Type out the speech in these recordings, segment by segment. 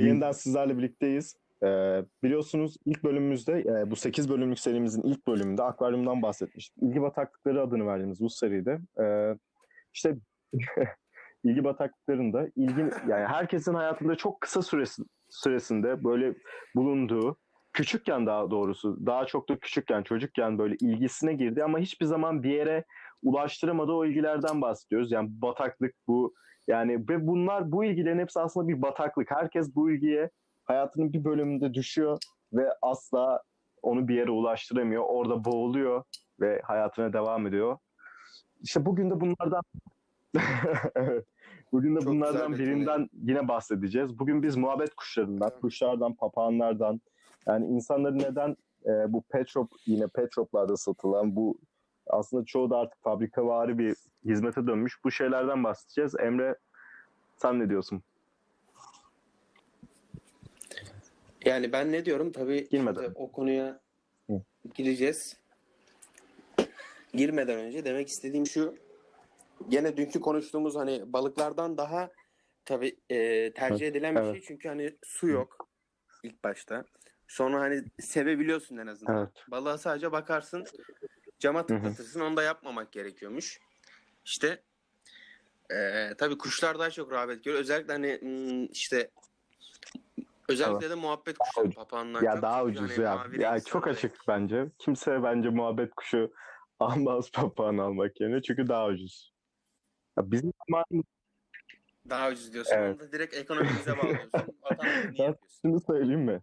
Merhaba. Yeniden sizlerle birlikteyiz. Ee, biliyorsunuz ilk bölümümüzde, e, bu 8 bölümlük serimizin ilk bölümünde akvaryumdan bahsetmiştik. İlgi bataklıkları adını verdiğimiz bu seride. E, işte ilgi bataklıklarında ilgi, yani herkesin hayatında çok kısa süresi, süresinde böyle bulunduğu, küçükken daha doğrusu, daha çok da küçükken, çocukken böyle ilgisine girdi ama hiçbir zaman bir yere ulaştıramadığı o ilgilerden bahsediyoruz. Yani bataklık bu, yani ve bunlar bu ilgilerin hepsi aslında bir bataklık. Herkes bu ilgiye hayatının bir bölümünde düşüyor ve asla onu bir yere ulaştıramıyor. Orada boğuluyor ve hayatına devam ediyor. İşte bugün de bunlardan Evet. Bugün de Çok bunlardan birinden yine bahsedeceğiz. Bugün biz muhabbet kuşlarından, kuşlardan, papağanlardan yani insanların neden e, bu pet shop yine pet shoplarda satılan bu aslında çoğu da artık fabrikavari bir hizmete dönmüş bu şeylerden bahsedeceğiz. Emre sen ne diyorsun? Yani ben ne diyorum tabii Girmeden. şimdi o konuya Hı. gireceğiz. Girmeden önce demek istediğim şu. Gene dünkü konuştuğumuz hani balıklardan daha tabii e, tercih edilen bir evet. şey çünkü hani su yok ilk başta. Sonra hani sevebiliyorsun en azından. Evet. Balığa sadece bakarsın, cama tıklatırsın. Onu da yapmamak gerekiyormuş. İşte e, tabii kuşlar daha çok rağbet görüyor. Özellikle hani hmm, işte özellikle de muhabbet ucuz. papağanlar. Ya çok daha çünkü ucuz hani ya. Ya çok açık bence. Kimse bence muhabbet kuşu almaz papağan almak yerine çünkü daha ucuz. Ya bizim zamanımızda Daha ucuz diyorsun. Evet. Onu da direkt ekonomimize bağlıyorsun. Şunu söyleyeyim mi?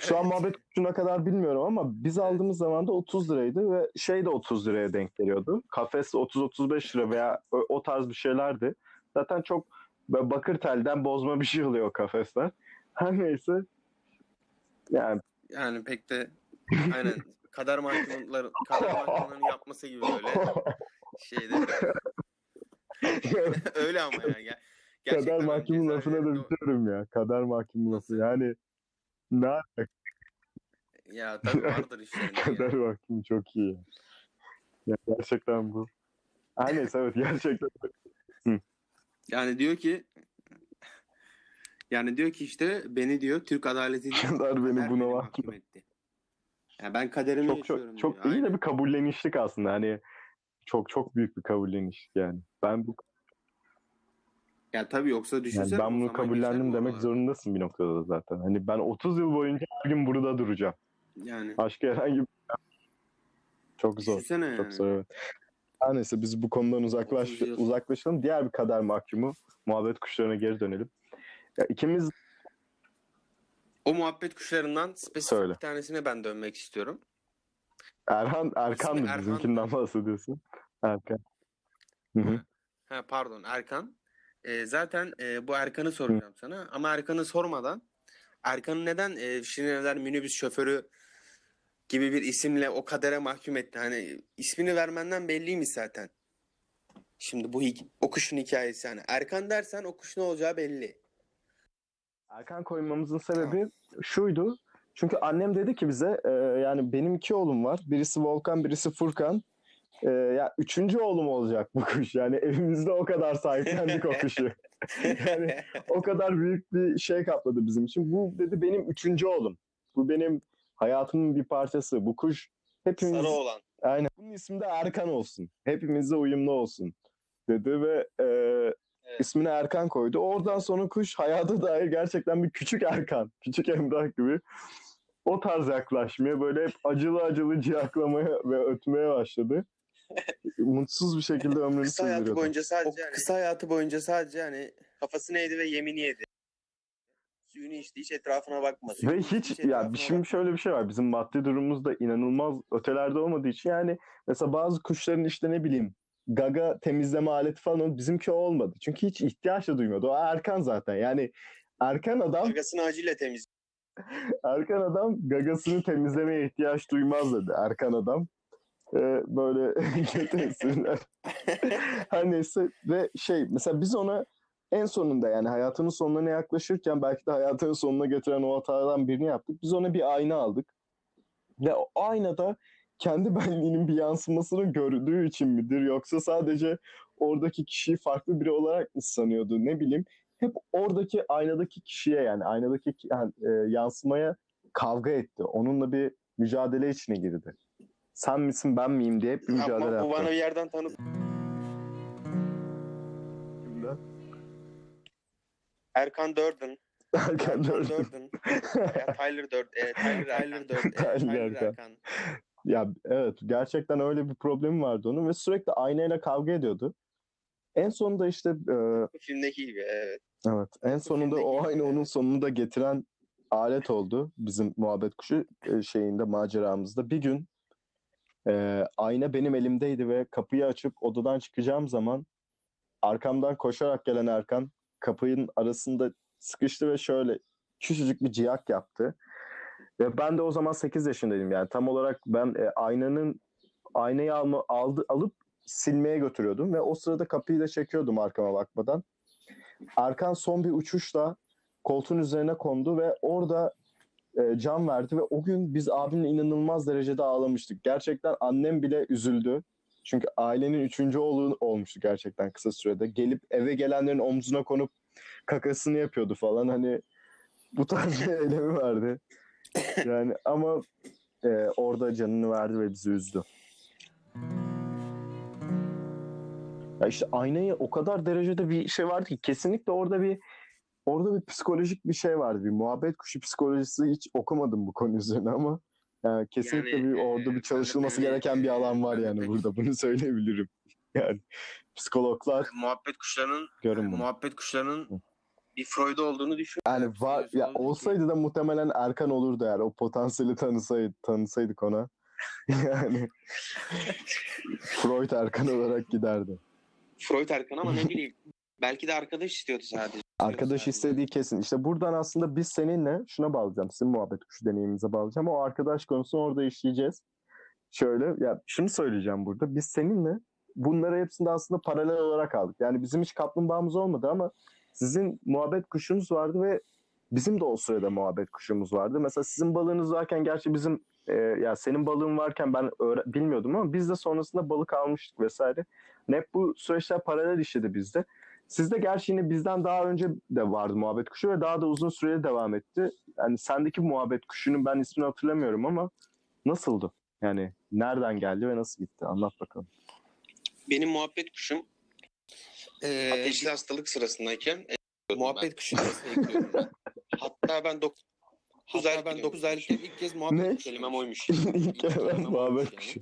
Şu an muhabbet kuşuna kadar bilmiyorum ama biz aldığımız zaman da 30 liraydı ve şey de 30 liraya denk geliyordu. Kafes 30-35 lira veya o, o tarz bir şeylerdi. Zaten çok bakır telden bozma bir şey oluyor o kafesler. Her neyse. Yani Yani pek de aynen kader mahkumları kader mahkumlarının yapması gibi böyle şeyde. Öyle ama yani. Ger- gerçekten kader mahkumun lafına da bitiyorum ya. Kader mahkumun lafı. Yani ne alaka? Ya tabii vardır işlerinde. Kader mahkum çok iyi. Ya gerçekten bu. Her neyse evet gerçekten. Yani diyor ki yani diyor ki işte beni diyor Türk adaleti Kader beni kader buna mahkum mahkum etti. Yani ben kaderimi çok yaşıyorum çok çok diyor. iyi de Aynen. bir kabullenişlik aslında. Hani çok çok büyük bir kabulleniş yani. Ben bu Ya tabii yoksa yani düşünsene. ben o bunu kabullendim demek oralar? zorundasın bir noktada da zaten. Hani ben 30 yıl boyunca her gün burada duracağım. Yani Başka herhangi bir çok zor. düşünsene yani. Çok zor evet. Her neyse biz bu konudan uzaklaş, 30 yıl. uzaklaşalım. Diğer bir kader mahkumu muhabbet kuşlarına geri dönelim. Ya ikimiz O muhabbet kuşlarından spesifik Söyle. bir tanesine ben dönmek istiyorum. Erhan Erkan mı bizimkinden bahsediyorsun? Erkan. Hı hı. Ha pardon Erkan. Ee, zaten e, bu Erkan'ı soracağım sana. Ama Erkan'ı sormadan Erkan'ı neden e, Şirinevler minibüs şoförü gibi bir isimle o kadere mahkum etti? Hani ismini vermenden belliymiş zaten. Şimdi bu o kuşun hikayesi yani. Erkan dersen o kuş ne olacağı belli. Erkan koymamızın sebebi şuydu. Çünkü annem dedi ki bize e, yani benim iki oğlum var. Birisi Volkan, birisi Furkan. E, ya üçüncü oğlum olacak bu kuş. Yani evimizde o kadar sahiplendik o kuşu. yani o kadar büyük bir şey kapladı bizim için. Bu dedi benim üçüncü oğlum. Bu benim hayatımın bir parçası. Bu kuş hepimiz Sarı olan. Aynen. Bunun ismi de Erkan olsun. Hepimizle uyumlu olsun dedi ve e, ismini Erkan koydu. Oradan sonra kuş hayata dair gerçekten bir küçük Erkan, küçük Emrah gibi o tarz yaklaşmaya böyle hep acılı acılı ciyaklamaya ve ötmeye başladı. Mutsuz bir şekilde ömrünü Kısa hayatı boyunca sadece yani, kısa hayatı boyunca sadece hani kafasını yedi ve yemini yedi. Suyunu içti, hiç etrafına bakmadı. Ve Hiç hiç ya şimdi şöyle bir şey var. Bizim maddi durumumuz da inanılmaz ötelerde olmadığı için yani mesela bazı kuşların işte ne bileyim gaga temizleme aleti falan o- bizimki o olmadı. Çünkü hiç ihtiyaç da duymadı. O Erkan zaten. Yani Erkan adam Gagasını acıyla temiz. Erkan adam gagasını temizlemeye ihtiyaç duymaz dedi. Erkan adam. Ee, böyle kötü isimler. Her neyse ve şey mesela biz ona en sonunda yani hayatının sonuna yaklaşırken belki de hayatının sonuna getiren o hatalardan birini yaptık. Biz ona bir ayna aldık. Ve o aynada kendi benliğinin bir yansımasını gördüğü için midir yoksa sadece oradaki kişiyi farklı biri olarak mı sanıyordu ne bileyim. hep oradaki aynadaki kişiye yani aynadaki ki- yani, e, yansımaya kavga etti. Onunla bir mücadele içine girdi. Sen misin ben miyim diye hep bir mücadele Ama bu bana bir yerden tanıdık. Erkan. Erken Erkan. Ya Tyler Durden. E, Tyler, Tyler Durden. E, Tyler Tyler Erkan. Erkan. Ya evet gerçekten öyle bir problemi vardı onun ve sürekli aynayla kavga ediyordu. En sonunda işte e, filmdeki gibi evet. evet en sonunda o aynı onun sonunu da getiren alet oldu bizim muhabbet kuşu e, şeyinde maceramızda. Bir gün e, ayna benim elimdeydi ve kapıyı açıp odadan çıkacağım zaman arkamdan koşarak gelen Erkan kapının arasında sıkıştı ve şöyle küçücük bir ciyak yaptı. Ve ben de o zaman 8 yaşındaydım yani tam olarak ben e, aynanın aynayı alma, aldı, alıp silmeye götürüyordum ve o sırada kapıyı da çekiyordum arkama bakmadan. Erkan son bir uçuşla koltuğun üzerine kondu ve orada e, can verdi ve o gün biz abimle inanılmaz derecede ağlamıştık. Gerçekten annem bile üzüldü. Çünkü ailenin üçüncü oğlu olmuştu gerçekten kısa sürede. Gelip eve gelenlerin omzuna konup kakasını yapıyordu falan. Hani bu tarz bir eylemi vardı. Yani ama e, orada canını verdi ve bizi üzdü. Ya işte aynayı o kadar derecede bir şey vardı ki kesinlikle orada bir orada bir psikolojik bir şey vardı. Bir muhabbet kuşu psikolojisi hiç okumadım bu konu üzerine ama yani kesinlikle Yani, bir orada e, bir çalışılması de- gereken bir alan var yani burada bunu söyleyebilirim. Yani psikologlar Muhabbet kuşlarının görün bunu. muhabbet kuşlarının bir Freud olduğunu düşün. Yani var ya olsaydı da muhtemelen Erkan olurdu eğer o potansiyeli tanısaydı tanısaydık ona. yani Freud Erkan olarak giderdi. Freud Erkan ama ne bileyim. Belki de arkadaş istiyordu sadece. Arkadaş istediği kesin. İşte buradan aslında biz seninle şuna bağlayacağım. Sizin muhabbet kuşu deneyimimize bağlayacağım. O arkadaş konusunu orada işleyeceğiz. Şöyle ya şunu söyleyeceğim burada. Biz seninle bunları hepsini de aslında paralel olarak aldık. Yani bizim hiç kaplumbağamız olmadı ama sizin muhabbet kuşunuz vardı ve bizim de o sırada muhabbet kuşumuz vardı. Mesela sizin balığınız varken gerçi bizim e, ya senin balığın varken ben bilmiyordum ama biz de sonrasında balık almıştık vesaire. Hep bu süreçler paralel işledi bizde. Sizde gerçi yine bizden daha önce de vardı muhabbet kuşu ve daha da uzun süreli devam etti. Yani sendeki muhabbet kuşunun ben ismini hatırlamıyorum ama nasıldı? Yani nereden geldi ve nasıl gitti? Anlat bakalım. Benim muhabbet kuşum e, ateşli hastalık sırasındayken e, muhabbet kuşu. Hatta ben 9 Hatta ben 9 aylıkken ilk kez muhabbet Ne? kuşu kelimem oymuş. İlk kelimem muhabbet kuşu.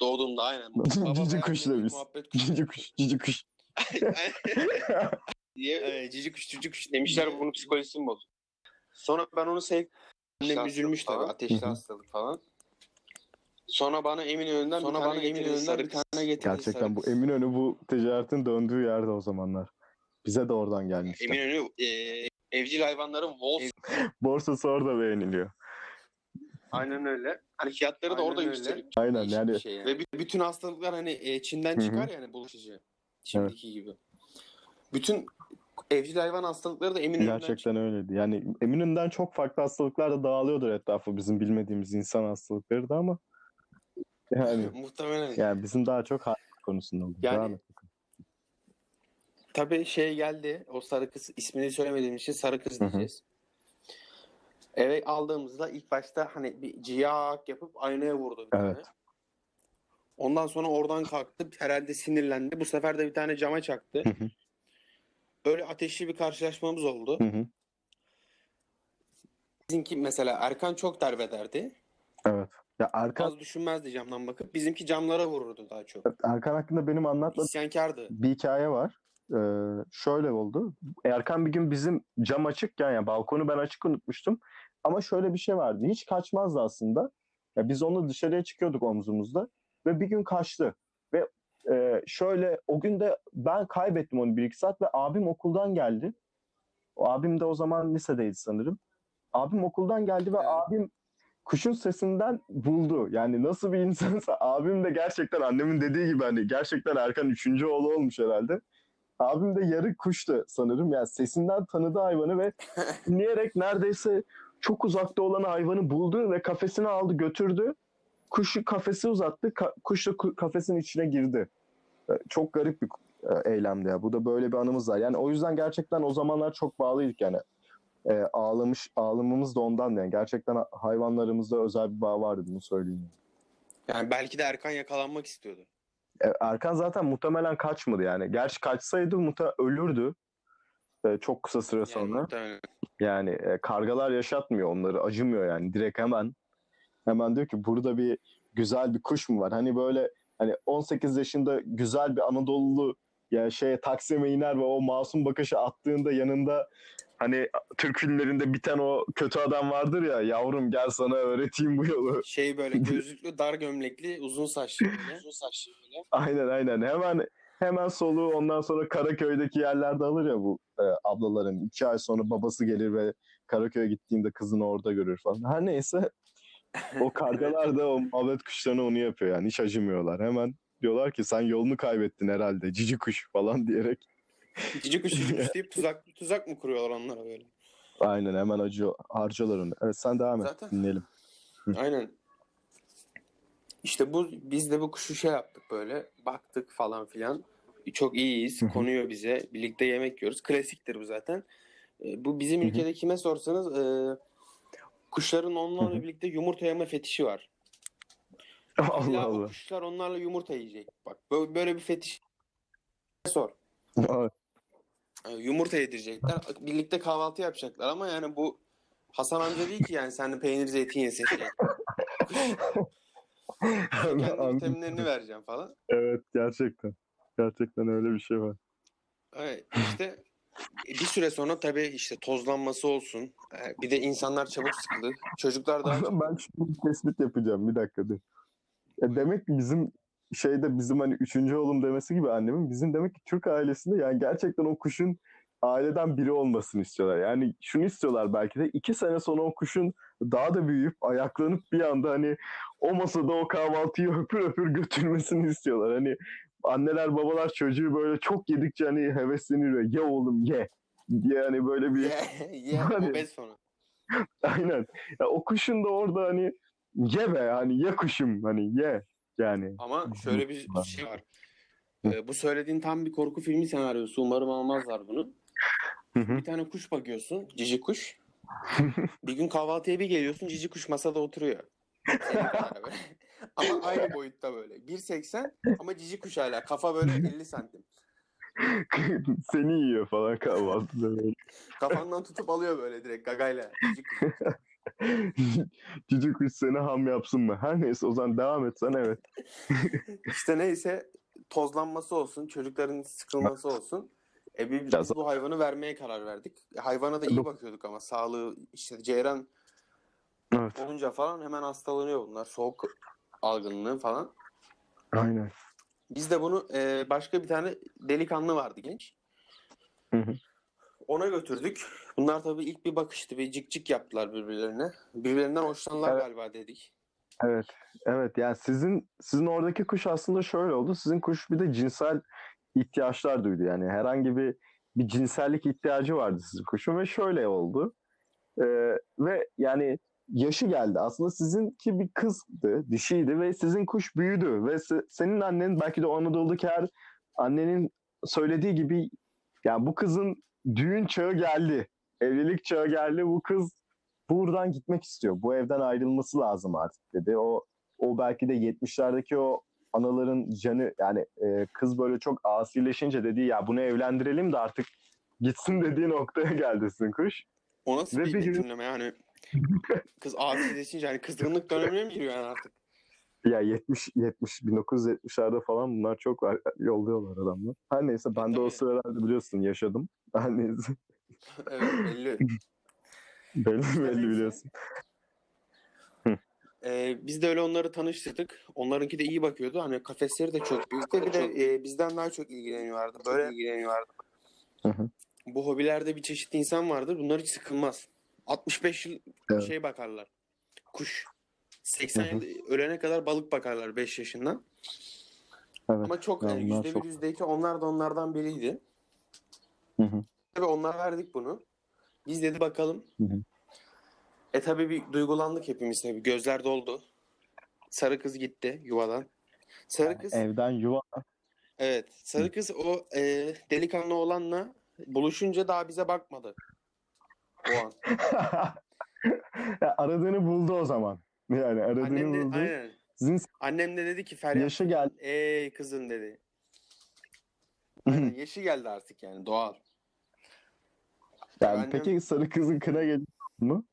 Doğduğumda aynen. Cici Baba kuş beğenmedi, da biz. Muhabbet kuşu Cici kuş, cici kuş. Diye cici kuş cici kuş demişler bunun psikolojisini bozdu. Sonra ben onu sev Annem üzülmüş tabii ateşli hastalık falan. Sonra bana Eminönü'nden Sonra bir tane bana Eminönü'nden bir tane getirdi. Gerçekten bu Eminönü bu ticaretin döndüğü yerde o zamanlar. Bize de oradan gelmişti. Eminönü e, evcil hayvanların Wolf. Borsası orada beğeniliyor. Aynen öyle. Hani fiyatları da Aynen orada yükseliyor. Aynen yani şey yani. Ve bü- bütün hastalıklar hani e, Çin'den çıkar yani bulaşıcı. Şimdiki gibi. Bütün evcil hayvan hastalıkları da Eminönü'nden gerçekten öyleydi. Yani Eminönü'nden çok farklı hastalıklar da dağılıyordur etrafı bizim bilmediğimiz insan hastalıkları da ama yani çıkıyor. Muhtemelen. yani bizim daha çok hayat konusunda oldu. Yani-. Tabii şey geldi. O sarı kız ismini söylemediğim için sarı kız diyeceğiz. Eve aldığımızda ilk başta hani bir ciyak yapıp aynaya vurdu. Evet. tane. Ondan sonra oradan kalktı. Herhalde sinirlendi. Bu sefer de bir tane cama çaktı. Hı hı. Böyle ateşli bir karşılaşmamız oldu. Hı hı. Bizimki mesela Erkan çok derbederdi. Evet. Ya Erkan, Az düşünmezdi camdan bakıp. Bizimki camlara vururdu daha çok. Erkan hakkında benim anlatmadığım İsyankardı. bir hikaye var. Ee, şöyle oldu. Erkan bir gün bizim cam açıkken yani balkonu ben açık unutmuştum. Ama şöyle bir şey vardı. Hiç kaçmazdı aslında. Ya biz onu dışarıya çıkıyorduk omzumuzda ve bir gün kaçtı. Ve e, şöyle o gün de ben kaybettim onu bir iki saat ve abim okuldan geldi. O abim de o zaman lisedeydi sanırım. Abim okuldan geldi ve Evet. abim kuşun sesinden buldu. Yani nasıl bir insansa abim de gerçekten annemin dediği gibi hani gerçekten Erkan üçüncü oğlu olmuş herhalde. Abim de yarı kuştu sanırım. Yani sesinden tanıdı hayvanı ve dinleyerek neredeyse çok uzakta olan hayvanı buldu ve kafesine aldı götürdü. Kuşu kafesi uzattı. Ka- kuş da ku- kafesin içine girdi. Ee, Çok garip bir e, eylemde ya. Bu da böyle bir anımız var. Yani o yüzden gerçekten o zamanlar çok bağlıydık yani. E, ağlamış ağlamamız da ondan yani. Gerçekten hayvanlarımızda özel bir bağ vardı bunu söyleyeyim. Yani belki de Erkan yakalanmak istiyordu. E, Erkan zaten muhtemelen kaçmadı yani. Gerçi kaçsaydı muhtemelen ölürdü. E, çok kısa süre Yani sonra. muhtemelen. Yani e, kargalar yaşatmıyor onları, acımıyor yani. Direkt hemen hemen diyor ki burada bir güzel bir kuş mu var? Hani böyle hani 18 yaşında güzel bir Anadolu ya şeye Taksim'e iner ve o masum bakışı attığında yanında hani Türk filmlerinde biten o kötü adam vardır ya yavrum gel sana öğreteyim bu yolu. Şey böyle gözlüklü, dar gömlekli, uzun saçlı böyle. Uzun saçlı böyle. Aynen aynen hemen hemen soluğu ondan sonra Karaköy'deki yerlerde alır ya bu e, ablaların. iki ay sonra babası gelir ve Karaköy'e gittiğinde kızını orada görür falan. Her neyse o kargalar da o muhabbet kuşlarına onu yapıyor yani hiç acımıyorlar. Hemen diyorlar ki sen yolunu kaybettin herhalde cici kuş falan diyerek. Cici kuş cici kuş deyip tuzak, tuzak mı kuruyorlar onlara böyle? Aynen hemen acıyor, harcıyorlar onu. Evet sen devam et Zaten- dinleyelim. Aynen. İşte bu biz de bu kuşu şey yaptık böyle. Baktık falan filan. Çok iyiyiz. Konuyor bize. Birlikte yemek yiyoruz. Klasiktir bu zaten. E, bu bizim ülkede kime sorsanız e, kuşların onlarla birlikte yumurta yeme fetişi var. Allah Allah. kuşlar onlarla yumurta yiyecek. Bak böyle, böyle bir fetiş sor. Evet. E, Yumurta yedirecekler. Birlikte kahvaltı yapacaklar ama yani bu Hasan amca değil ki yani sen peynir zeytin yesin. Kendi vitaminlerini vereceğim falan. evet gerçekten. Gerçekten öyle bir şey var. Evet işte bir süre sonra tabii işte tozlanması olsun. Ee, Bir de insanlar çabuk sıkıldı. Çocuklar daha ben şimdi bir tespit yapacağım bir dakika dur. Ya demek ki bizim şeyde bizim hani üçüncü oğlum demesi gibi annemin bizim demek ki Türk ailesinde yani gerçekten o kuşun aileden biri olmasını istiyorlar. Yani şunu istiyorlar belki de iki sene sonra o kuşun daha da büyüyüp ayaklanıp bir anda hani o masada o kahvaltıyı öpür öpür götürmesini istiyorlar. Hani anneler babalar çocuğu böyle çok yedikçe hani hevesleniyor. Ye oğlum ye diye hani böyle bir Ye, ye, Hani- obez sonra. Aynen. Ya o kuşun da orada hani ye be hani ye kuşum hani ye yani. Ama şöyle bir şey var. Ee, bu söylediğin tam bir korku filmi senaryosu. Umarım almazlar bunu. Hı hı. Bir tane kuş bakıyorsun. Cici kuş. bir gün kahvaltıya bir geliyorsun. Cici kuş masada oturuyor. Ama aynı boyutta böyle. 1.80 ama cici kuş hala. Kafa böyle 50 santim. Seni yiyor falan kahvaltıda böyle. Kafandan tutup alıyor böyle direkt gagayla. Cici kuş. Cici kuş seni ham yapsın mı? Her neyse o zaman devam etsen evet. İşte neyse tozlanması olsun, çocukların sıkılması olsun. E biz bu hayvanı vermeye karar verdik. Hayvana da iyi bakıyorduk ama sağlığı işte ceyran Evet. olunca falan hemen hastalanıyor bunlar. Soğuk algınlığı falan. Aynen. Biz de bunu e, başka bir tane delikanlı vardı genç. Hı hı. Ona götürdük. Bunlar tabii ilk bir bakıştı. Bir cik cik yaptılar birbirlerine. Birbirlerinden hoşlanırlar Evet. galiba dedik. Evet. Evet yani sizin sizin oradaki kuş aslında şöyle oldu. Sizin kuş bir de cinsel ihtiyaçlar duydu. Yani herhangi bir bir cinsellik ihtiyacı vardı sizin kuşun ve şöyle oldu. Ee, ve yani yaşı geldi. Aslında sizinki bir kızdı, dişiydi ve sizin kuş büyüdü ve se- senin annen belki de o Anadolu'daki her annenin söylediği gibi yani bu kızın düğün çağı geldi. Evlilik çağı geldi. Bu kız buradan gitmek istiyor. Bu evden ayrılması lazım artık dedi. O o belki de 70'lerdeki o anaların canı yani e, kız böyle çok asileşince dediği ya bunu evlendirelim de artık gitsin dediği noktaya geldi sizin kuş. O nasıl Ve bir bir gün- yani? Kız asileşince yani kızgınlık dönemine mi giriyor yani artık? Ya 70 70 1970'lerde falan bunlar çok var. Yolluyorlar adamlar. Her neyse ben de o sıralarda biliyorsun yaşadım. Her neyse Evet belli. belli belli biliyorsun. Ee, biz de öyle onları tanıştırdık. Onlarınki de iyi bakıyordu. Hani kafesleri de çok büyüktü. Bir de e, bizden daha çok ilgileniyorlardı. Böyle ilgileniyorlardı. Hı hı. Bu hobilerde bir çeşit insan vardır. Bunlar hiç sıkılmaz. 65 yıl Evet. şey bakarlar. Kuş. 80 Hı hı. yıl ölene kadar balık bakarlar 5 yaşından. Evet. Ama çok Ya yani onlar yüzde bir çok- yüzde iki onlar da onlardan biriydi. Hı hı. Tabii onlara verdik bunu. Biz dedi bakalım. Hı hı. E tabii bir duygulandık hepimiz tabii. Gözler doldu. Sarı kız gitti yuvadan. Sarı kız Evden yuva Evet. Sarı kız o e, delikanlı olanla buluşunca daha bize bakmadı. O an. ya aradığını buldu o zaman. Yani aradığını Annem de, buldu. aynen. Sizin Annem de dedi ki Feryat yaşı geldi. ey kızım dedi. Aynen, yaşı geldi artık yani doğal. Yani Annem- peki sarı kızın kına geliyor mu?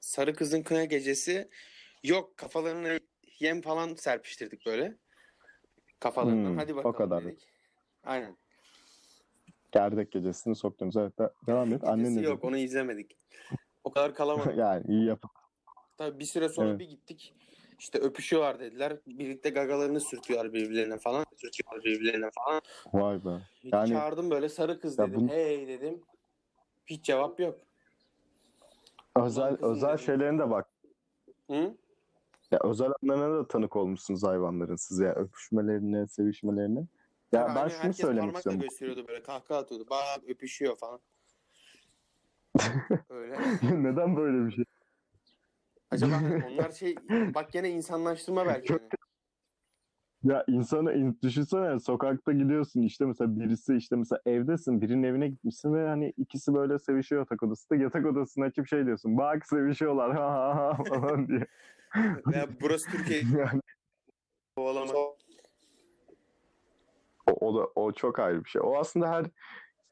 Sarı kızın kına gecesi yok kafalarına yem falan serpiştirdik böyle. Kafalarına Hmm, hadi o bakalım kadar. dedik. Aynen. Gerdek gecesini soktunuz. Evet de- devam et. Annen yok dedi? onu izlemedik. O kadar kalamadık. yani iyi yap. Tabii bir süre sonra Evet. bir gittik. İşte öpüşüyorlar dediler. Birlikte gagalarını sürtüyorlar birbirlerine falan. Sürtüyorlar birbirlerine falan. Vay be. Yani- Çağırdım böyle sarı kız dedim. bunu- Hey dedim. Hiç cevap yok. Özel özel dedim. şeylerine de bak. Hı? Ya özel anlarına da tanık olmuşsunuz hayvanların siz ya öpüşmelerine, sevişmelerine. Ya Tabii ben hani şunu söylemek istiyorum. gösteriyordu böyle kahkaha atıyordu. Bak öpüşüyor falan. Öyle. Neden böyle bir şey? Acaba onlar şey bak gene insanlaştırma belki. Çok- yani. Ya insana in- düşünsene sokakta gidiyorsun işte mesela birisi işte mesela evdesin birinin evine gitmişsin ve hani ikisi böyle sevişiyor yatak odasında yatak odasını açıp şey diyorsun bak sevişiyorlar ha ha ha falan diye. Veya burası Türkiye Yani kovalama. O, o da o çok ayrı bir şey. O aslında her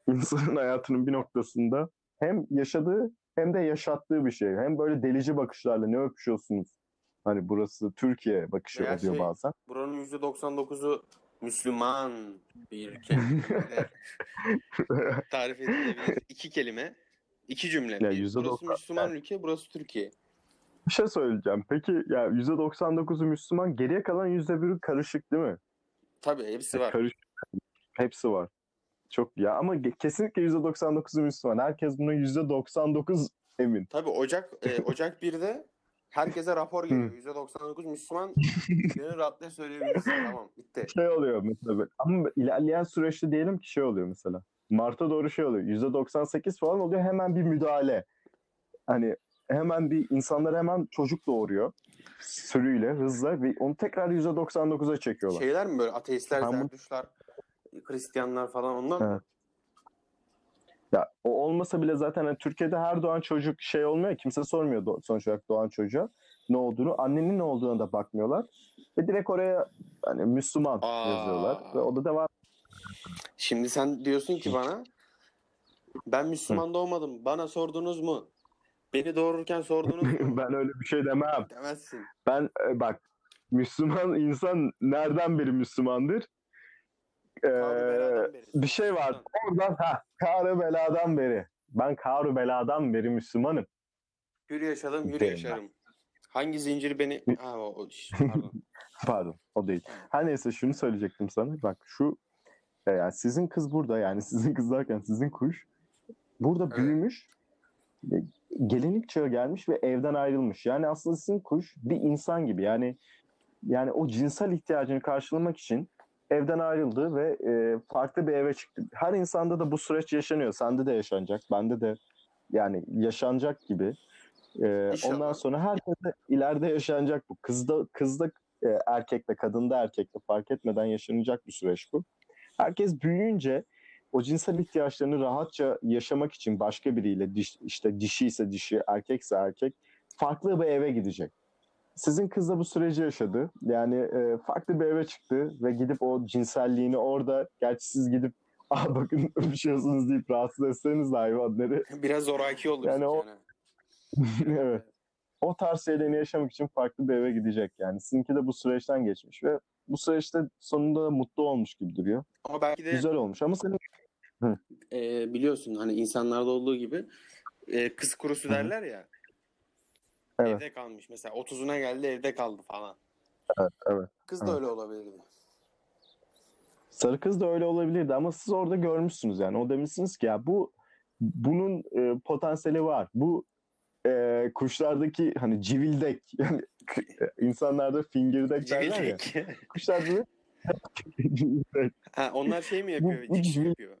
insanın hayatının bir noktasında hem yaşadığı hem de yaşattığı bir şey. Hem böyle delici bakışlarla ne öpüşüyorsunuz? Hani burası Türkiye bakışı Veya oluyor şey- bazen. Buranın %99'u Müslüman bir kelime. tarif edilebilir. İki kelime. iki cümle. Ya Bir, burası Müslüman ülke, burası Türkiye. Bir şey söyleyeceğim. Peki ya %99'u Müslüman, geriye kalan %1'i karışık değil mi? Tabii hepsi var. Karışık. Hepsi var. Çok ya ama kesinlikle %99'u Müslüman. Herkes buna %99 emin. Tabii Ocak e, Ocak 1'de herkese rapor geliyor. %99 Müslüman gönül rahatlığı söyleyebilirsin. Tamam bitti. Şey oluyor mesela. Ama ilerleyen süreçte diyelim ki şey oluyor mesela. Mart'a doğru şey oluyor. %98 falan oluyor. Hemen bir müdahale. Hani hemen bir insanlar hemen çocuk doğuruyor. Sürüyle, hızla ve onu tekrar %99'a çekiyorlar. Şeyler mi böyle ateistler, zerdüşler, Hristiyanlar falan onlar mı? Ya o olmasa bile zaten hani Türkiye'de her doğan çocuk şey olmuyor. Kimse sormuyor sonuç olarak doğan çocuğa ne olduğunu. Annenin ne olduğuna da bakmıyorlar. Ve direkt oraya hani Müslüman Aa. yazıyorlar. Ve o da devam. Şimdi sen diyorsun ki bana ben Müslüman doğmadım. Bana sordunuz mu? Beni doğururken sordunuz mu? ben öyle bir şey demem. Demezsin. Ben e, bak Müslüman insan nereden beri Müslümandır? Ee, bir şey var. Oradan ha Kâr-ı beladan beri. Ben Kâr-ı beladan beri Müslümanım. Hür yaşadım, hür Değil yaşarım. Hangi zincir beni... Ha, o, o, pardon. Pardon o değil. Her neyse şunu söyleyecektim sana. Bak şu e, yani sizin kız burada yani sizin kız derken sizin kuş burada Evet. büyümüş e, gelinlik çağı gelmiş ve evden ayrılmış. Yani aslında sizin kuş bir insan gibi yani yani o cinsel ihtiyacını karşılamak için evden ayrıldı ve e, farklı bir eve çıktı. Her insanda da bu süreç yaşanıyor. Sende de yaşanacak. Bende de yani yaşanacak gibi. E, İnşallah. ondan sonra herkese ileride yaşanacak bu. Kızda kızda e, erkekte, kadında erkekte fark etmeden yaşanacak bir süreç bu. Herkes büyüyünce o cinsel ihtiyaçlarını rahatça yaşamak için başka biriyle diş, işte dişi ise dişi, erkekse erkek farklı bir eve gidecek. Sizin kız da bu süreci yaşadı. Yani e, farklı bir eve çıktı ve gidip o cinselliğini orada, gerçi siz gidip Aa bakın öpüşüyorsunuz deyip rahatsız etseniz de hayvanları. Biraz zoraki olursun Yani o- yani. evet. O tarz şeylerini yaşamak için farklı bir eve gidecek yani. Sizinki de bu süreçten geçmiş ve bu süreçte sonunda mutlu olmuş gibi duruyor. Ama belki de Güzel olmuş ama senin e, biliyorsun hani insanlarda olduğu gibi e, kız kurusu derler ya. Evet. Evde kalmış mesela 30'una geldi evde kaldı falan. Evet, evet, Kız da evet. öyle olabilirdi. sarı kız da öyle olabilirdi ama siz orada görmüşsünüz yani. O demişsiniz ki ya bu bunun e, potansiyeli var. Bu e, kuşlardaki hani civildek yani insanlarda fingirdek derler ya. Kuşlarda ha, onlar şey mi yapıyor? Bu- bu yapıyor?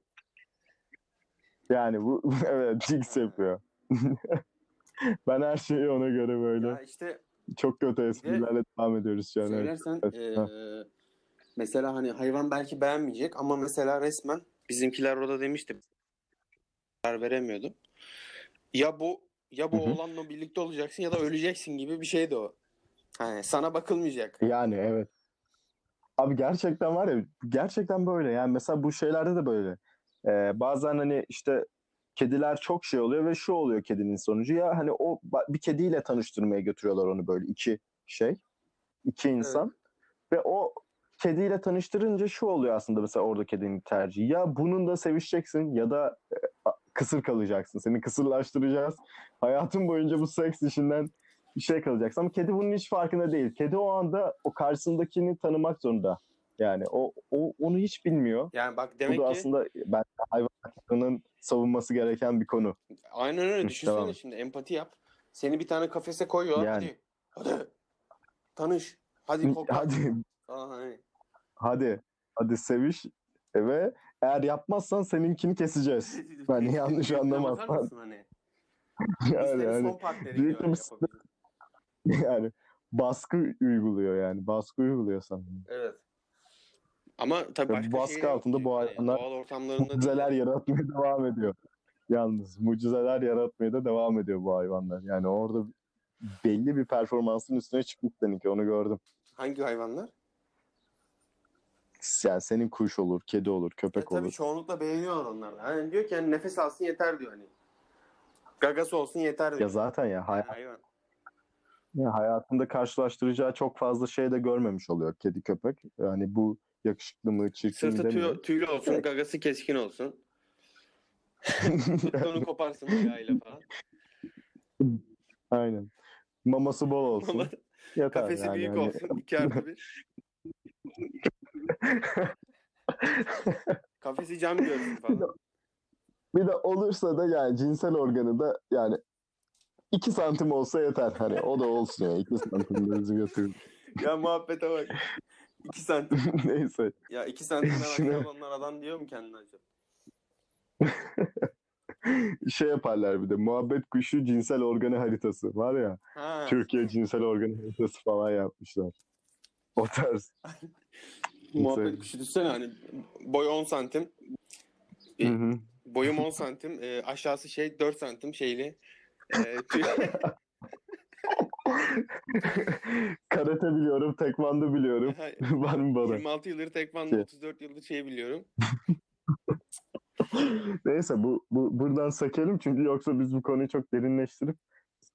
Yani bu evet jigs yapıyor. ben her şeyi ona göre böyle Ya işte çok kötü esprilerle devam ediyoruz şu an. söylersen Evet, e, ha. Mesela hani hayvan belki beğenmeyecek ama mesela resmen bizimkiler orada demişti. Karar veremiyordu. Ya bu ya bu Hı hı. oğlanla birlikte olacaksın ya da öleceksin gibi bir şeydi o. Hani sana bakılmayacak. Yani evet. Abi gerçekten var ya gerçekten böyle yani mesela bu şeylerde de böyle. Ee, bazen hani işte kediler çok şey oluyor ve şu oluyor kedinin sonucu. Ya hani o bir kediyle tanıştırmaya götürüyorlar onu böyle iki şey iki insan. Ve o kediyle tanıştırınca şu oluyor aslında mesela orada kedinin tercihi. Ya bunun da sevişeceksin ya da e, kısır kalacaksın. Seni kısırlaştıracağız. Hayatın boyunca bu seks işinden bir şey kalacaksın. Ama kedi bunun hiç farkında değil. Kedi o anda o karşısındakini tanımak zorunda yani o, o onu hiç bilmiyor Yani bak bu demek da ki aslında ben hayvan haklarının savunması gereken bir konu. aynen öyle düşünsene et. şimdi empati yap. Seni bir tane kafese koyuyorlar. Yani. Hadi. Hadi. Tanış. Hadi kokla. Hadi Falan hani. hadi hadi seviş ve eğer yapmazsan seninkini keseceğiz. Ben yanlış Bakar anlamazsan. mısın Hani? Biz Yani, yani, son partneri büyük gibi bir yapabiliriz. yani baskı uyguluyor yani. Baskı uyguluyor sana. Evet. Ama tabii başka baskı şey yok altında ki. bu hayvanlar doğal ortamlarında Mucizeler yaratmaya devam ediyor. Yalnız mucizeler yaratmaya da devam ediyor bu hayvanlar. Yani orada belli bir performansın üstüne çıkmış seninki onu gördüm. Hangi hayvanlar? Yani senin kuş olur, kedi olur, E köpek tabii olur. çoğunlukla beğeniyorlar onlar. Hani diyor ki hani nefes alsın yeter diyor hani. Gagası olsun yeter diyor. Ya zaten ya Yani hay- hayvan. ya hayatında karşılaştıracağı çok fazla şey de görmemiş oluyor kedi köpek. Yani bu yakışıklı mı, çirkin mi Sırtı demiyor. tüy, tüylü olsun, Evet. gagası keskin olsun. Onu koparsın ayağıyla falan. Aynen. Maması bol olsun. Yeter kafesi yani. büyük Hani- olsun. 2 artı 1. Kafesi cam görsün falan. Bir de olursa da yani cinsel organı da yani 2 santim olsa yeter. Hani o da olsun ya. 2 santim de bizi götürür. ya muhabbete bak. 2 santim. Neyse. Ya 2 santimden Şuna- aşağı olanlar adam diyor mu kendine acaba? Şey yaparlar bir de. Muhabbet kuşu cinsel organı haritası. Var ya. Ha. Türkiye cinsel organı haritası falan yapmışlar. O tarz. Muhabbet kuşu düşsene hani boy 10 santim. Hı. Boyum 10 santim. e, aşağısı şey 4 santim şeyli. E, tüy- Karate biliyorum, tekvando biliyorum. Var mı bana? 26 yıldır tekvando, Şey. 34 yıldır şey biliyorum. Neyse bu, bu buradan sakelim çünkü yoksa biz bu konuyu çok derinleştirip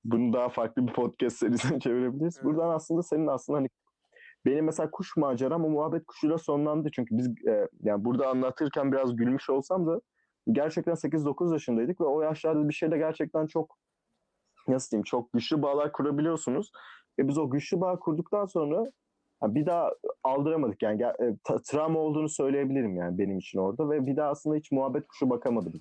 bunu daha farklı bir podcast serisine çevirebiliriz. Evet. Buradan aslında senin aslında hani benim mesela kuş maceram o muhabbet kuşuyla sonlandı. Çünkü biz e, yani burada anlatırken biraz gülmüş olsam da gerçekten 8-9 yaşındaydık ve o yaşlarda bir şeyle gerçekten çok nasıl diyeyim çok güçlü bağlar kurabiliyorsunuz. Ve biz o güçlü bağ kurduktan sonra bir daha aldıramadık. Yani e, travma olduğunu söyleyebilirim yani benim için orada. Ve bir daha aslında hiç muhabbet kuşu bakamadım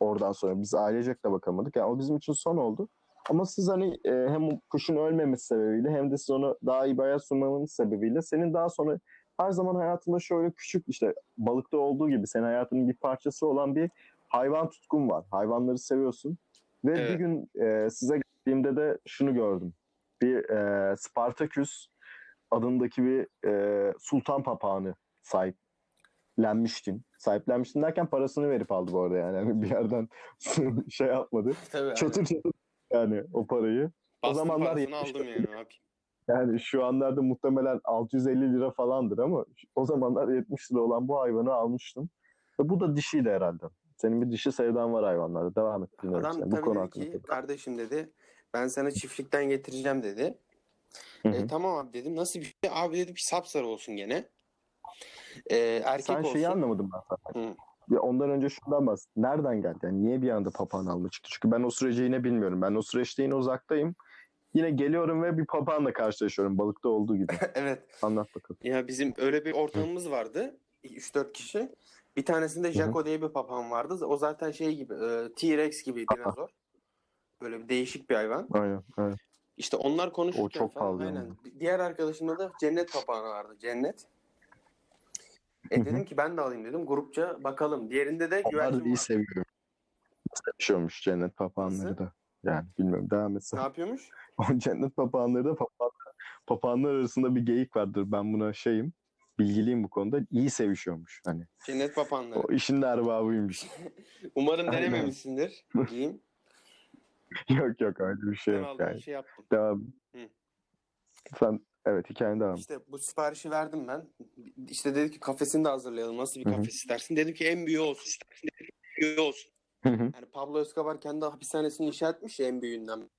oradan sonra. Biz ailecek de bakamadık. Yani o bizim için son oldu. Ama siz hani e, hem kuşun ölmemesi sebebiyle hem de siz ona daha iyi bir hayat sunmanız sebebiyle senin daha sonra her zaman hayatında şöyle küçük işte balıkta olduğu gibi senin hayatının bir parçası olan bir hayvan tutkun var. Hayvanları seviyorsun. Ve Evet. bir gün e, size geldiğimde de şunu gördüm bir e, Spartaküs adındaki bir e, sultan papağanı sahiplenmiştin. Sahiplenmiştin derken parasını verip aldı bu arada yani. Hani bir yerden şey yapmadı. Tabii. Çatır çatır yani o parayı. Bastım zamanlar parasını 70 aldım yani. Yani şu anlarda muhtemelen 650 lira falandır ama o zamanlar 70 lira olan bu hayvanı almıştım. Ve bu da dişiydi herhalde. Senin bir dişi sevdan var hayvanlarda. Devam et. Adam. Bu tabii konu dedi hakkında. ki kardeşim dedi ben sana çiftlikten getireceğim dedi. Hı E, tamam abi dedim. Nasıl bir şey? Abi dedi bir sapsarı olsun gene. E, erkek Sen olsun. şeyi anlamadım ben. Hı. Ya ondan önce şundan bahset. Nereden geldi? Yani niye bir anda papağan alma çıktı? Çünkü ben o süreci yine bilmiyorum. Ben o süreçte yine uzaktayım. Yine geliyorum ve bir papağanla karşılaşıyorum. Balıkta olduğu gibi. evet. Anlat bakalım. Ya bizim öyle bir ortamımız vardı. 3-4 kişi. Bir tanesinde Jaco diye bir papağan vardı. O zaten şey gibi e, T-Rex gibi dinozor. Böyle bir değişik bir hayvan. Aynen. aynen. İşte onlar konuşurken O çok falan aynen. yani. Diğer arkadaşımda da cennet papağanı vardı. Cennet. E dedim ki ben de alayım dedim. Grupça bakalım. Diğerinde de Onlar da güvercin iyi var. seviyorum. Sevişiyormuş cennet papağanları Nasıl? da. Yani bilmiyorum devam Ne etsen. yapıyormuş? O cennet papağanları da papağanlar, papağanlar arasında bir geyik vardır. Ben buna şeyim. bilgiliyim bu konuda. İyi sevişiyormuş hani. Cennet papanları. O işin de erbabıymış. Umarım denememişsindir. Diyeyim. yok yok öyle bir şey yok yani. şey yaptım. Devam. Hı. Sen evet hikayen devam. İşte bu siparişi verdim ben. İşte dedi ki kafesini de hazırlayalım. Nasıl bir kafes istersin? Dedim ki en büyüğü olsun. İstersin dedim ki en büyüğü olsun. Yani Pablo Escobar kendi hapishanesini inşa etmiş ya en büyüğünden.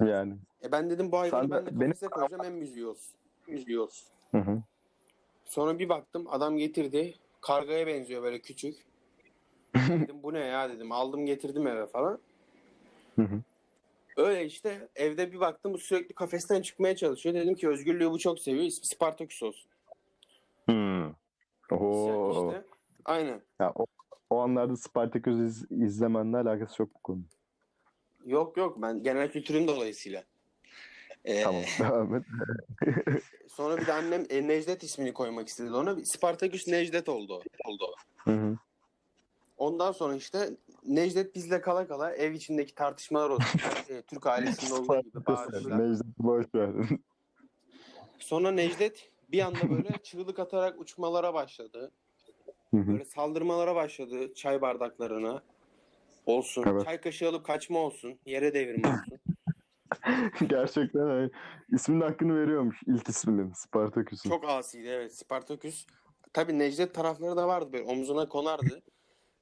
yani. E ben dedim bu hayvanı de- ben de benim- kafese koyacağım en büyüğü olsun. Büyüğü olsun. Hı hı. Sonra bir baktım adam getirdi. Kargaya benziyor böyle küçük. Dedim bu ne ya dedim. Aldım getirdim eve falan. Hı hı. Öyle işte evde bir baktım bu sürekli kafesten çıkmaya çalışıyor. Dedim ki özgürlüğü bu çok seviyor. İsmi Spartaküs olsun. Hmm. Oo. İşte, aynen. Ya, o, o anlarda Spartaküs iz, izlemenle alakası yok bu konu. Yok yok ben genel kültürüm dolayısıyla. Ee, Tamam devam et. Sonra bir de annem e, Necdet ismini koymak istedi ona. Spartaküs Necdet oldu. oldu. Hı hı. Ondan sonra işte Necdet bizle kala kala ev içindeki tartışmalar olsun. E, Türk ailesinde olduğu gibi bağırışlar. Necdet boş ver. Sonra Necdet bir anda böyle çığlık atarak uçmalara başladı. Böyle saldırmalara başladı çay bardaklarına. Olsun. Evet. Çay kaşığı alıp kaçma olsun. Yere devirme olsun. Gerçekten öyle. İsminin hakkını veriyormuş ilk isminin Spartaküs'ün. Çok asiydi evet Spartaküs. Tabii Necdet tarafları da vardı böyle omzuna konardı.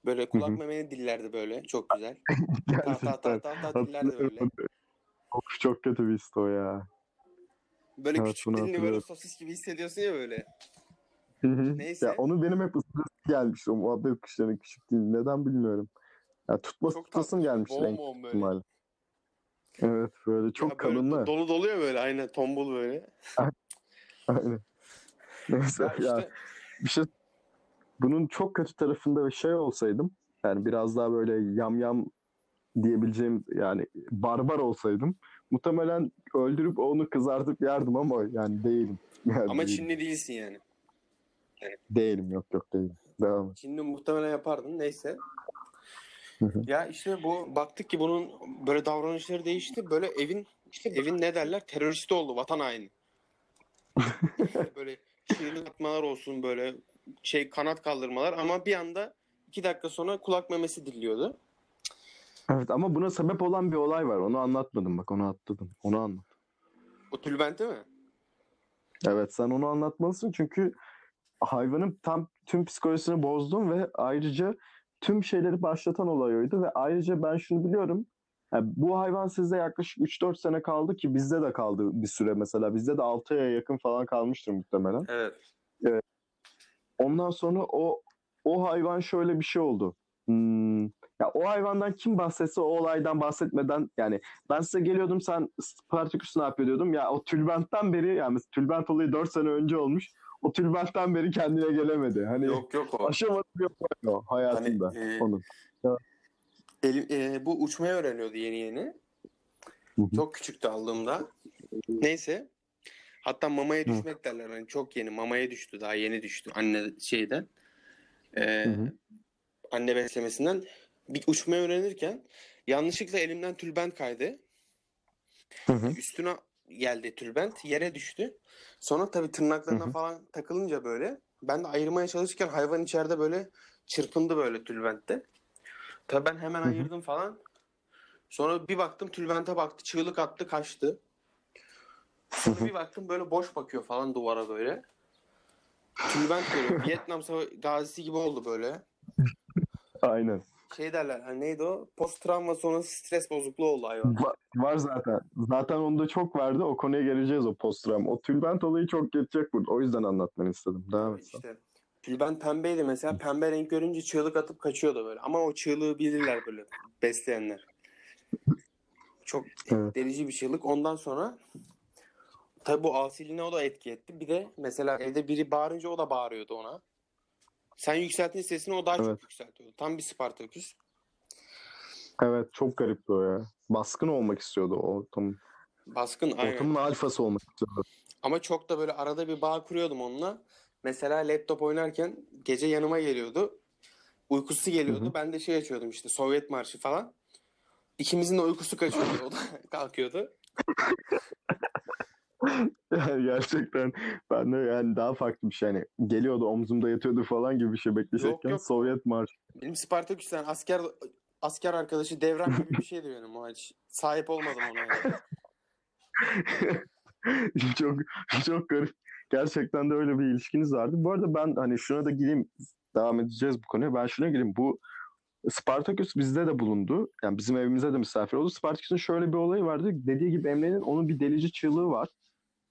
Böyle kulak memeni dillerdi böyle çok güzel. Ta ta ta ta ta dillerdi böyle. Of, çok kötü bir his o ya. Böyle Evet, küçük dilini böyle sosis gibi hissediyorsun ya böyle. Neyse. Ya onu benim hep ısırası gelmiş o muhabbet kuşlarının küçük değil. Neden bilmiyorum. Ya tutması Çok tutasım bol böyle. ihtimalle. Evet böyle çok Ya böyle kalınlar. Dolu doluyor böyle aynen tombul böyle. Aynen. Neyse Ya ya, işte bir şey bunun çok kötü tarafında bir şey olsaydım yani biraz daha böyle yamyam diyebileceğim yani barbar olsaydım muhtemelen öldürüp onu kızartıp yerdim ama yani değilim. Yani ama değilim. Çinli değilsin yani. Değilim yok yok değilim. Devam et. Çinli muhtemelen yapardın neyse. Ya işte bu baktık ki bunun böyle davranışları değişti. Böyle evin işte evin ne derler teröristi oldu vatan haini. Böyle çığlık atmalar olsun böyle şey kanat kaldırmalar ama bir anda iki dakika sonra kulak memesi dilliyordu. Evet ama buna sebep olan bir olay var. Onu anlatmadım bak onu atladım. Onu anlat. O tülbenti mi? Evet sen onu anlatmalısın çünkü hayvanın tam tüm psikolojisini bozdun ve ayrıca tüm şeyleri başlatan olay oydu ve ayrıca ben şunu biliyorum. yani bu hayvan sizde yaklaşık 3-4 sene kaldı ki bizde de kaldı bir süre mesela. Bizde de 6 aya yakın falan kalmıştır muhtemelen. Evet. Ondan sonra o o hayvan şöyle bir şey oldu. Hmm, ya o hayvandan kim bahsetse o olaydan bahsetmeden yani ben size geliyordum sen Spartaküs ne yapıyor diyordum. Ya o tülbentten beri yani tülbent olayı 4 sene önce olmuş. O tülbentten beri kendine gelemedi. Hani Yok yok o. aşamadı olay o hayatında Hani, e, onun. Elim, e, bu uçmayı öğreniyordu yeni yeni. Çok küçüktü aldığımda. Neyse. Hatta mamaya düşmek derler. Hani çok yeni. Mamaya düştü. Daha yeni düştü. Anne şeyden. E, Hı hı. anne beslemesinden. Bir uçmayı öğrenirken yanlışlıkla elimden tülbent kaydı. Hı hı. Üstüne geldi tülbent. Yere düştü. Sonra tabii tırnaklarına Hı hı. falan takılınca böyle. Ben de ayırmaya çalışırken hayvan içeride böyle çırpındı böyle tülbentte. Tabii ben hemen Hı hı. ayırdım falan. Sonra bir baktım tülbente baktı. Çığlık attı kaçtı. Sonra bir baktım böyle boş bakıyor falan duvara böyle. Tülbent görüyor. Vietnam Savaşı gazisi gibi oldu böyle. Aynen. Şey derler hani neydi o? Post travma sonrası stres bozukluğu oldu hayvan. Va- var zaten. Zaten onda çok vardı. O konuya geleceğiz o postram. O tülbent olayı çok geçecek burada. O yüzden anlatmanı istedim. Devam et. İşte tülbent pembeydi mesela. Pembe renk görünce çığlık atıp kaçıyordu böyle. Ama o çığlığı bilirler böyle besleyenler. Çok Evet. delici bir çığlık. Ondan sonra tabii bu asiliğine o da etki etti. Bir de mesela evde biri bağırınca o da bağırıyordu ona. Sen yükselttiğin sesini o daha Evet. çok yükseltiyordu. Tam bir Spartaküs. Evet çok garipti o ya. Baskın olmak istiyordu o ortam. Baskın aynen. Ortamın alfası olmak istiyordu. Ama çok da böyle arada bir bağ kuruyordum onunla. Mesela laptop oynarken gece yanıma geliyordu. Uykusu geliyordu. Hı hı. Ben de şey açıyordum işte Sovyet marşı falan. İkimizin de uykusu kaçıyordu. O da kalkıyordu. Yani gerçekten ben de yani daha farklı bir şey. Yani geliyordu omzumda yatıyordu falan gibi bir şey bekleyecekken yok. Sovyet marşı. Benim Spartaküs'ten asker asker arkadaşı devran gibi bir şeydi benim o hiç. Sahip olmadım ona yani. çok çok garip. Gerçekten de öyle bir ilişkiniz vardı. Bu arada ben hani şuna da gireyim. Devam edeceğiz bu konuya. Ben şuna gireyim. Bu Spartaküs bizde de bulundu. Yani bizim evimize de misafir oldu. Spartaküs'ün şöyle bir olayı vardı. Dediği gibi Emre'nin onun bir delici çığlığı var.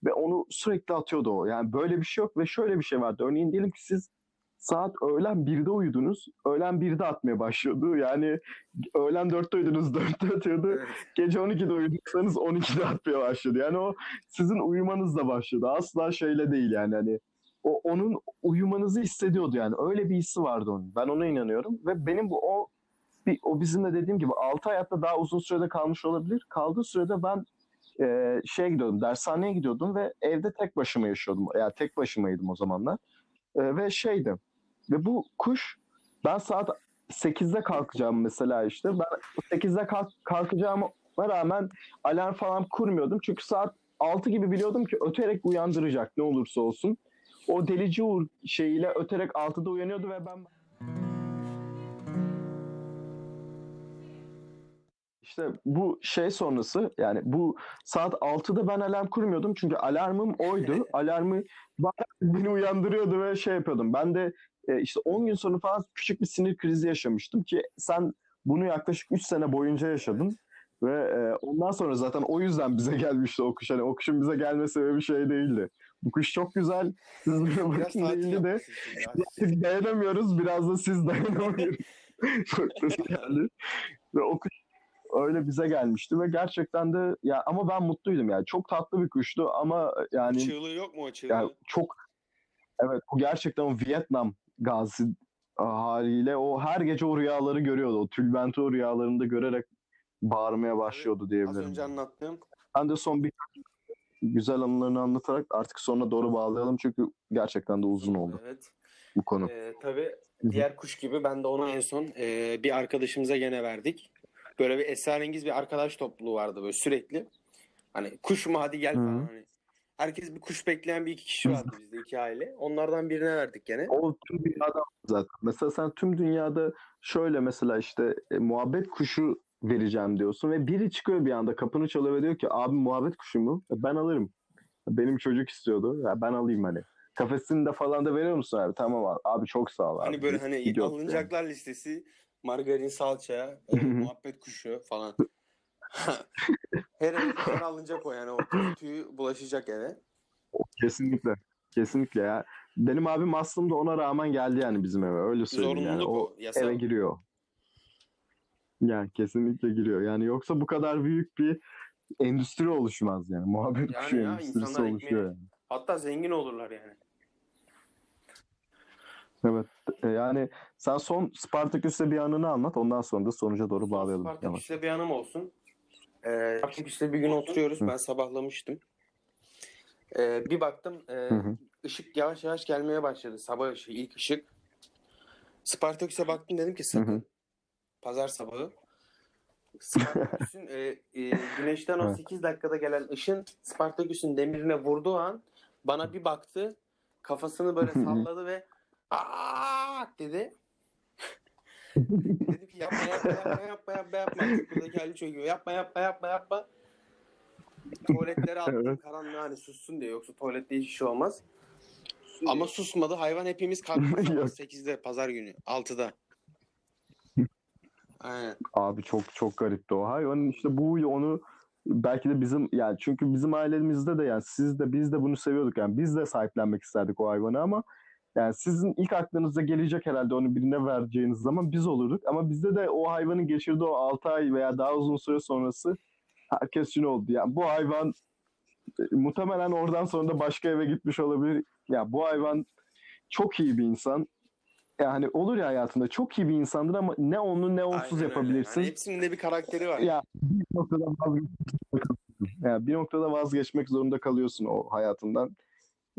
Ve onu sürekli atıyordu o. Yani böyle bir şey yok ve şöyle bir şey vardı. Örneğin diyelim ki siz saat öğlen 1'de uyudunuz. Öğlen 1'de atmaya başlıyordu. Yani öğlen 4'te uyudunuz 4'te atıyordu. Evet. Gece 12'de uyuduysanız 12'de atmaya başladı. Yani o sizin uyumanızla başladı. Asla şeyle değil yani hani o onun uyumanızı hissediyordu yani. Öyle bir hissi vardı onun. Ben ona inanıyorum ve benim bu o bir, o bizim de dediğim gibi 6 hayatta daha uzun sürede kalmış olabilir. Kaldığı sürede ben e, şeye gidiyordum, dershaneye gidiyordum ve evde tek başıma yaşıyordum. Yani tek başımaydım o zamanlar. E, ve şeydi. Ve bu kuş ben saat 8'de kalkacağım mesela işte. Ben 8'de kalk, kalkacağıma rağmen alarm falan kurmuyordum. Çünkü saat 6 gibi biliyordum ki öterek uyandıracak ne olursa olsun. O delici uğur şeyiyle öterek 6'da uyanıyordu ve ben İşte bu şey sonrası yani bu saat 6'da ben alarm kurmuyordum çünkü alarmım oydu. Alarmı beni uyandırıyordu ve şey yapıyordum. Ben de e, işte 10 gün sonra falan küçük bir sinir krizi yaşamıştım ki sen bunu yaklaşık 3 sene boyunca yaşadın. Ve e, ondan sonra zaten o yüzden bize gelmişti o kuş. Hani o kuşun bize gelme sebebi şey değildi. Bu kuş çok güzel. Siz Biraz bakın değildi de biz dayanamıyoruz. Biraz da siz dayanamıyorsunuz. Noktası geldi. Ve o kuş öyle bize gelmişti ve gerçekten de ya ama ben mutluydum yani. Çok tatlı bir kuştu ama yani Çığlığı yok mu o çığlığı? yani çok evet bu gerçekten o Vietnam gazisi haliyle o her gece o rüyaları görüyordu. O tülbenti o rüyalarında görerek bağırmaya başlıyordu Az diyebilirim. önce anlattığım Ben de son bir güzel anılarını anlatarak artık sonuna doğru bağlayalım çünkü gerçekten de uzun oldu Evet. bu konu. Ee, tabii diğer kuş gibi ben de onu en son e, bir arkadaşımıza gene verdik. Böyle bir esrarengiz bir arkadaş topluluğu vardı böyle sürekli. Hani kuş mu hadi gel falan hani. Herkes bir kuş bekleyen bir iki kişi vardı bizde iki aile. Onlardan birine verdik gene. O tüm dünyada zaten. Mesela sen tüm dünyada şöyle mesela işte e, muhabbet kuşu vereceğim diyorsun ve biri çıkıyor bir anda kapını çalıyor ve diyor ki abi muhabbet kuşu mu? E, Ben alırım. Benim çocuk istiyordu. Ya ben alayım hani. Kafesini de falan da veriyor musun abi? Tamam abi. Abi çok sağ ol abi. Hani böyle hani gidiyorduk yani. alınacaklar listesi margarin salça, e, muhabbet kuşu falan. Her tane alınacak o yani o tüyü bulaşacak eve. Kesinlikle. Kesinlikle ya. Benim abim aslında ona rağmen geldi yani bizim eve. Öyle söyleyeyim yani. Zorunluluk O o. Yasal. eve giriyor. Yani kesinlikle giriyor. Yani yoksa bu kadar büyük bir endüstri oluşmaz yani. Muhabbet Yani kuşu ya, endüstrisi oluşuyor ekmeği- yani. Hatta zengin olurlar yani. Evet. E, Yani sen son Spartaküs'te bir anını anlat. Ondan sonra da sonuca doğru bağlayalım. Spartaküs'te bir anım olsun. Ee, Spartaküs'te bir gün oturuyoruz. Hı. Ben sabahlamıştım. Ee, bir baktım e, Hı hı. ışık yavaş yavaş gelmeye başladı. Sabah ışığı, ilk ışık. Spartaküs'e baktım dedim ki sakın. Hı hı. Pazar sabahı. Spartaküs'ün e, e, güneşten o Evet. 8 dakikada gelen ışın Spartaküs'ün demirine vurduğu an bana bir baktı. Kafasını böyle salladı ve aa dedi. Dedim ki yapma yapma yapma yapma yapma yapma. Buradaki halini çöküyor. Yapma yapma yapma yapma. Tuvaletlere attım Evet. karanlığa hani sussun diye. Yoksa tuvalette hiçbir şey olmaz. Ama susmadı. Hayvan hepimiz kalktık sabah Yok. 8'de pazar günü. 6'da. Aynen. Abi çok çok garipti o. Hayvanın işte bu onu belki de bizim yani çünkü bizim ailemizde de yani siz de biz de bunu seviyorduk yani biz de sahiplenmek isterdik o hayvanı ama yani sizin ilk aklınıza gelecek herhalde onu birine vereceğiniz zaman biz olurduk ama bizde de o hayvanın geçirdiği o 6 ay veya daha uzun süre sonrası herkes şunu oldu yani bu hayvan e, muhtemelen oradan sonra da başka eve gitmiş olabilir. Ya bu hayvan çok iyi bir insan. Yani olur ya hayatında çok iyi bir insandır ama ne onu ne onsuz Aynen öyle. yapabilirsin. Hani hepsinin de bir karakteri var. Ya bir noktada vazgeçmek. Yani bir noktada vazgeçmek zorunda kalıyorsun o hayatından.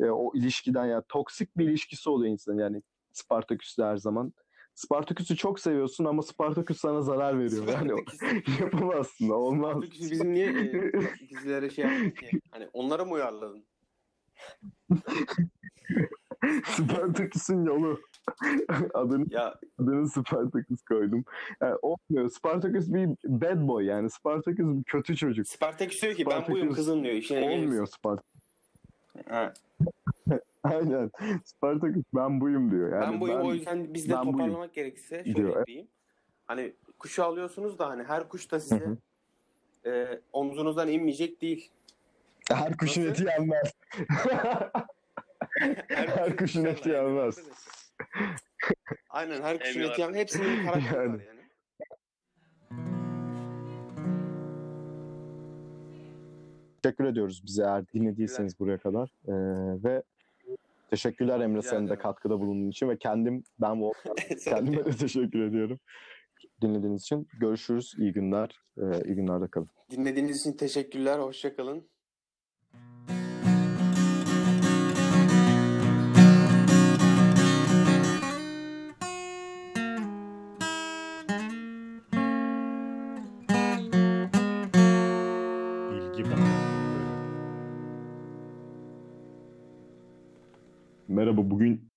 E, o ilişkiden ya toksik bir ilişkisi oluyor insan yani Spartaküs'te her zaman. Spartaküs'ü çok seviyorsun ama Spartaküs sana zarar veriyor. Yani Spartaküs- yapamazsın. Olmaz. Spartaküs'ü bizim niye e, dizilere şey yaptın ki? Hani onlara mı uyarladın? Spartaküs'ün yolu. adını, Ya adını Spartaküs koydum. Yani olmuyor. Spartaküs bir bad boy yani. Spartaküs bir kötü çocuk. Spartaküs diyor ki ben buyum Spartaküs kızım diyor. İşine. Olmuyor Spartaküs. Aynen. Spartaküs ben buyum diyor. Yani ben buyum o yüzden biz de ben buyum toparlamak gerekirse şöyle diyor. ekleyeyim. Hani kuşu alıyorsunuz da hani her kuş da size e, omzunuzdan inmeyecek değil. Her kuşun Nasıl? eti yenmez. Her kuşun eti yenmez. Aynen her kuşun eti yenmez. Hepsinin karakteri Yani. var yani. Teşekkür ediyoruz bize eğer dinlediyseniz buraya kadar. Ee, ve teşekkürler Emre senin de katkıda bulunduğun için ve kendim ben Sen- kendime de teşekkür ediyorum dinlediğiniz için. Görüşürüz. İyi günler. Ee, iyi günlerde kalın. Dinlediğiniz için teşekkürler. Hoşçakalın. Bilgi bataklığı. Merhaba bugün